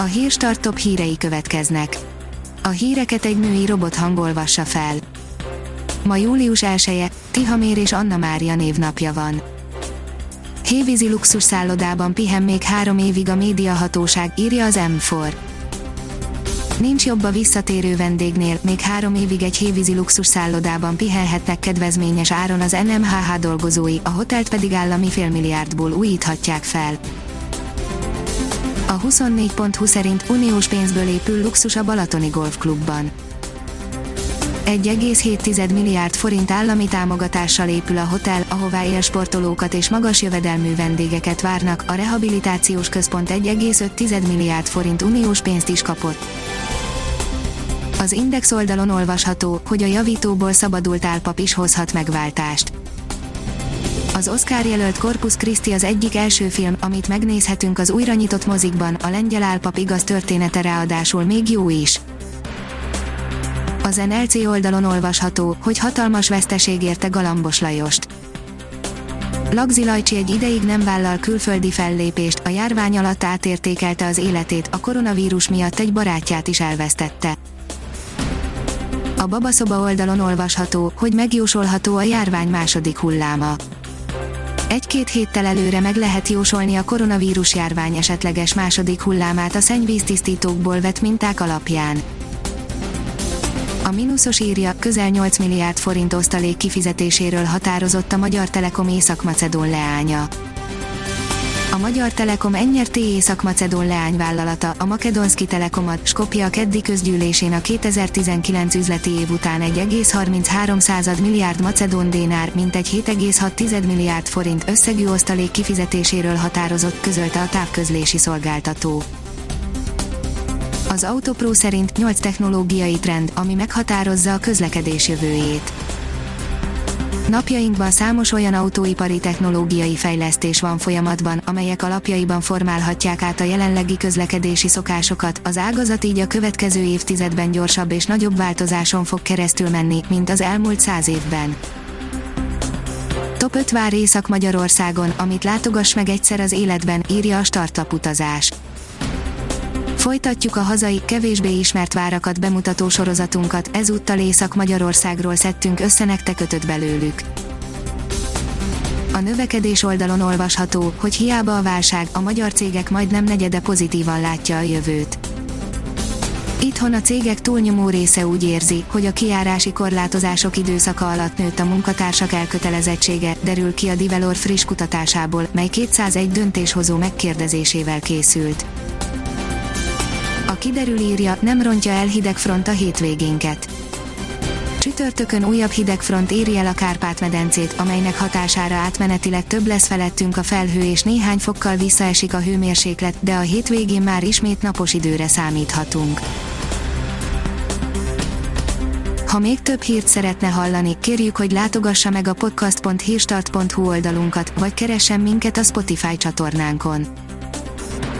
A hírstart top hírei következnek. A híreket egy női robot hangolvassa fel. Ma július 1-e, Tihamér és Anna Mária névnapja van. Hévízi luxus szállodában pihen még három évig a médiahatóság, írja az M4. Nincs jobb a visszatérő vendégnél, még három évig egy hévízi luxus szállodában pihenhetnek kedvezményes áron az NMHH dolgozói, a hotelt pedig állami félmilliárdból újíthatják fel. A 24.20 szerint uniós pénzből épül luxus a Balatoni Golfklubban. 1,7 milliárd forint állami támogatással épül a hotel, ahová élsportolókat és magas jövedelmű vendégeket várnak, a rehabilitációs központ 1,5 milliárd forint uniós pénzt is kapott. Az Index oldalon olvasható, hogy a javítóból szabadult álpap is hozhat megváltást. Az Oscar jelölt Corpus Christi az egyik első film, amit megnézhetünk az újra nyitott mozikban, a lengyel álpap igaz története ráadásul még jó is. Az NLC oldalon olvasható, hogy hatalmas veszteség érte Galambos Lajost. Lagzi Lajcsi egy ideig nem vállal külföldi fellépést, a járvány alatt átértékelte az életét, a koronavírus miatt egy barátját is elvesztette. A babaszoba oldalon olvasható, hogy megjósolható a járvány második hulláma. Egy-két héttel előre meg lehet jósolni a koronavírus járvány esetleges második hullámát a szennyvíztisztítókból vett minták alapján. A mínuszos írja, közel 8 milliárd forint osztalék kifizetéséről határozott a Magyar Telekom Észak-Macedón leánya. A Magyar Telekom Ennyert Észak-Macedón leányvállalata, a Makedonski Telekomat, Skopje a keddi közgyűlésén a 2019 üzleti év után 1,33 milliárd macedón dénár, mintegy 7,6 milliárd forint összegű osztalék kifizetéséről határozott, közölte a távközlési szolgáltató. Az Autopro szerint 8 technológiai trend, ami meghatározza a közlekedés jövőjét. Napjainkban számos olyan autóipari technológiai fejlesztés van folyamatban, amelyek alapjaiban formálhatják át a jelenlegi közlekedési szokásokat, az ágazat így a következő évtizedben gyorsabb és nagyobb változáson fog keresztül menni, mint az elmúlt száz évben. Top 5 vár Észak-Magyarországon, amit látogass meg egyszer az életben, írja a Startup utazás. Folytatjuk a hazai, kevésbé ismert várakat bemutató sorozatunkat, ezúttal Észak-Magyarországról szedtünk össze nektek ötöt belőlük. A növekedés oldalon olvasható, hogy hiába a válság, a magyar cégek majdnem negyede pozitívan látja a jövőt. Itthon a cégek túlnyomó része úgy érzi, hogy a kiárási korlátozások időszaka alatt nőtt a munkatársak elkötelezettsége, derül ki a Divelor friss kutatásából, mely 201 döntéshozó megkérdezésével készült. Kiderül írja, nem rontja el hidegfront a hétvégénket. Csütörtökön újabb hidegfront éri el a Kárpát-medencét, amelynek hatására átmenetileg több lesz felettünk a felhő és néhány fokkal visszaesik a hőmérséklet, de a hétvégén már ismét napos időre számíthatunk. Ha még több hírt szeretne hallani, kérjük, hogy látogassa meg a podcast.hírstart.hu oldalunkat, vagy keressen minket a Spotify csatornánkon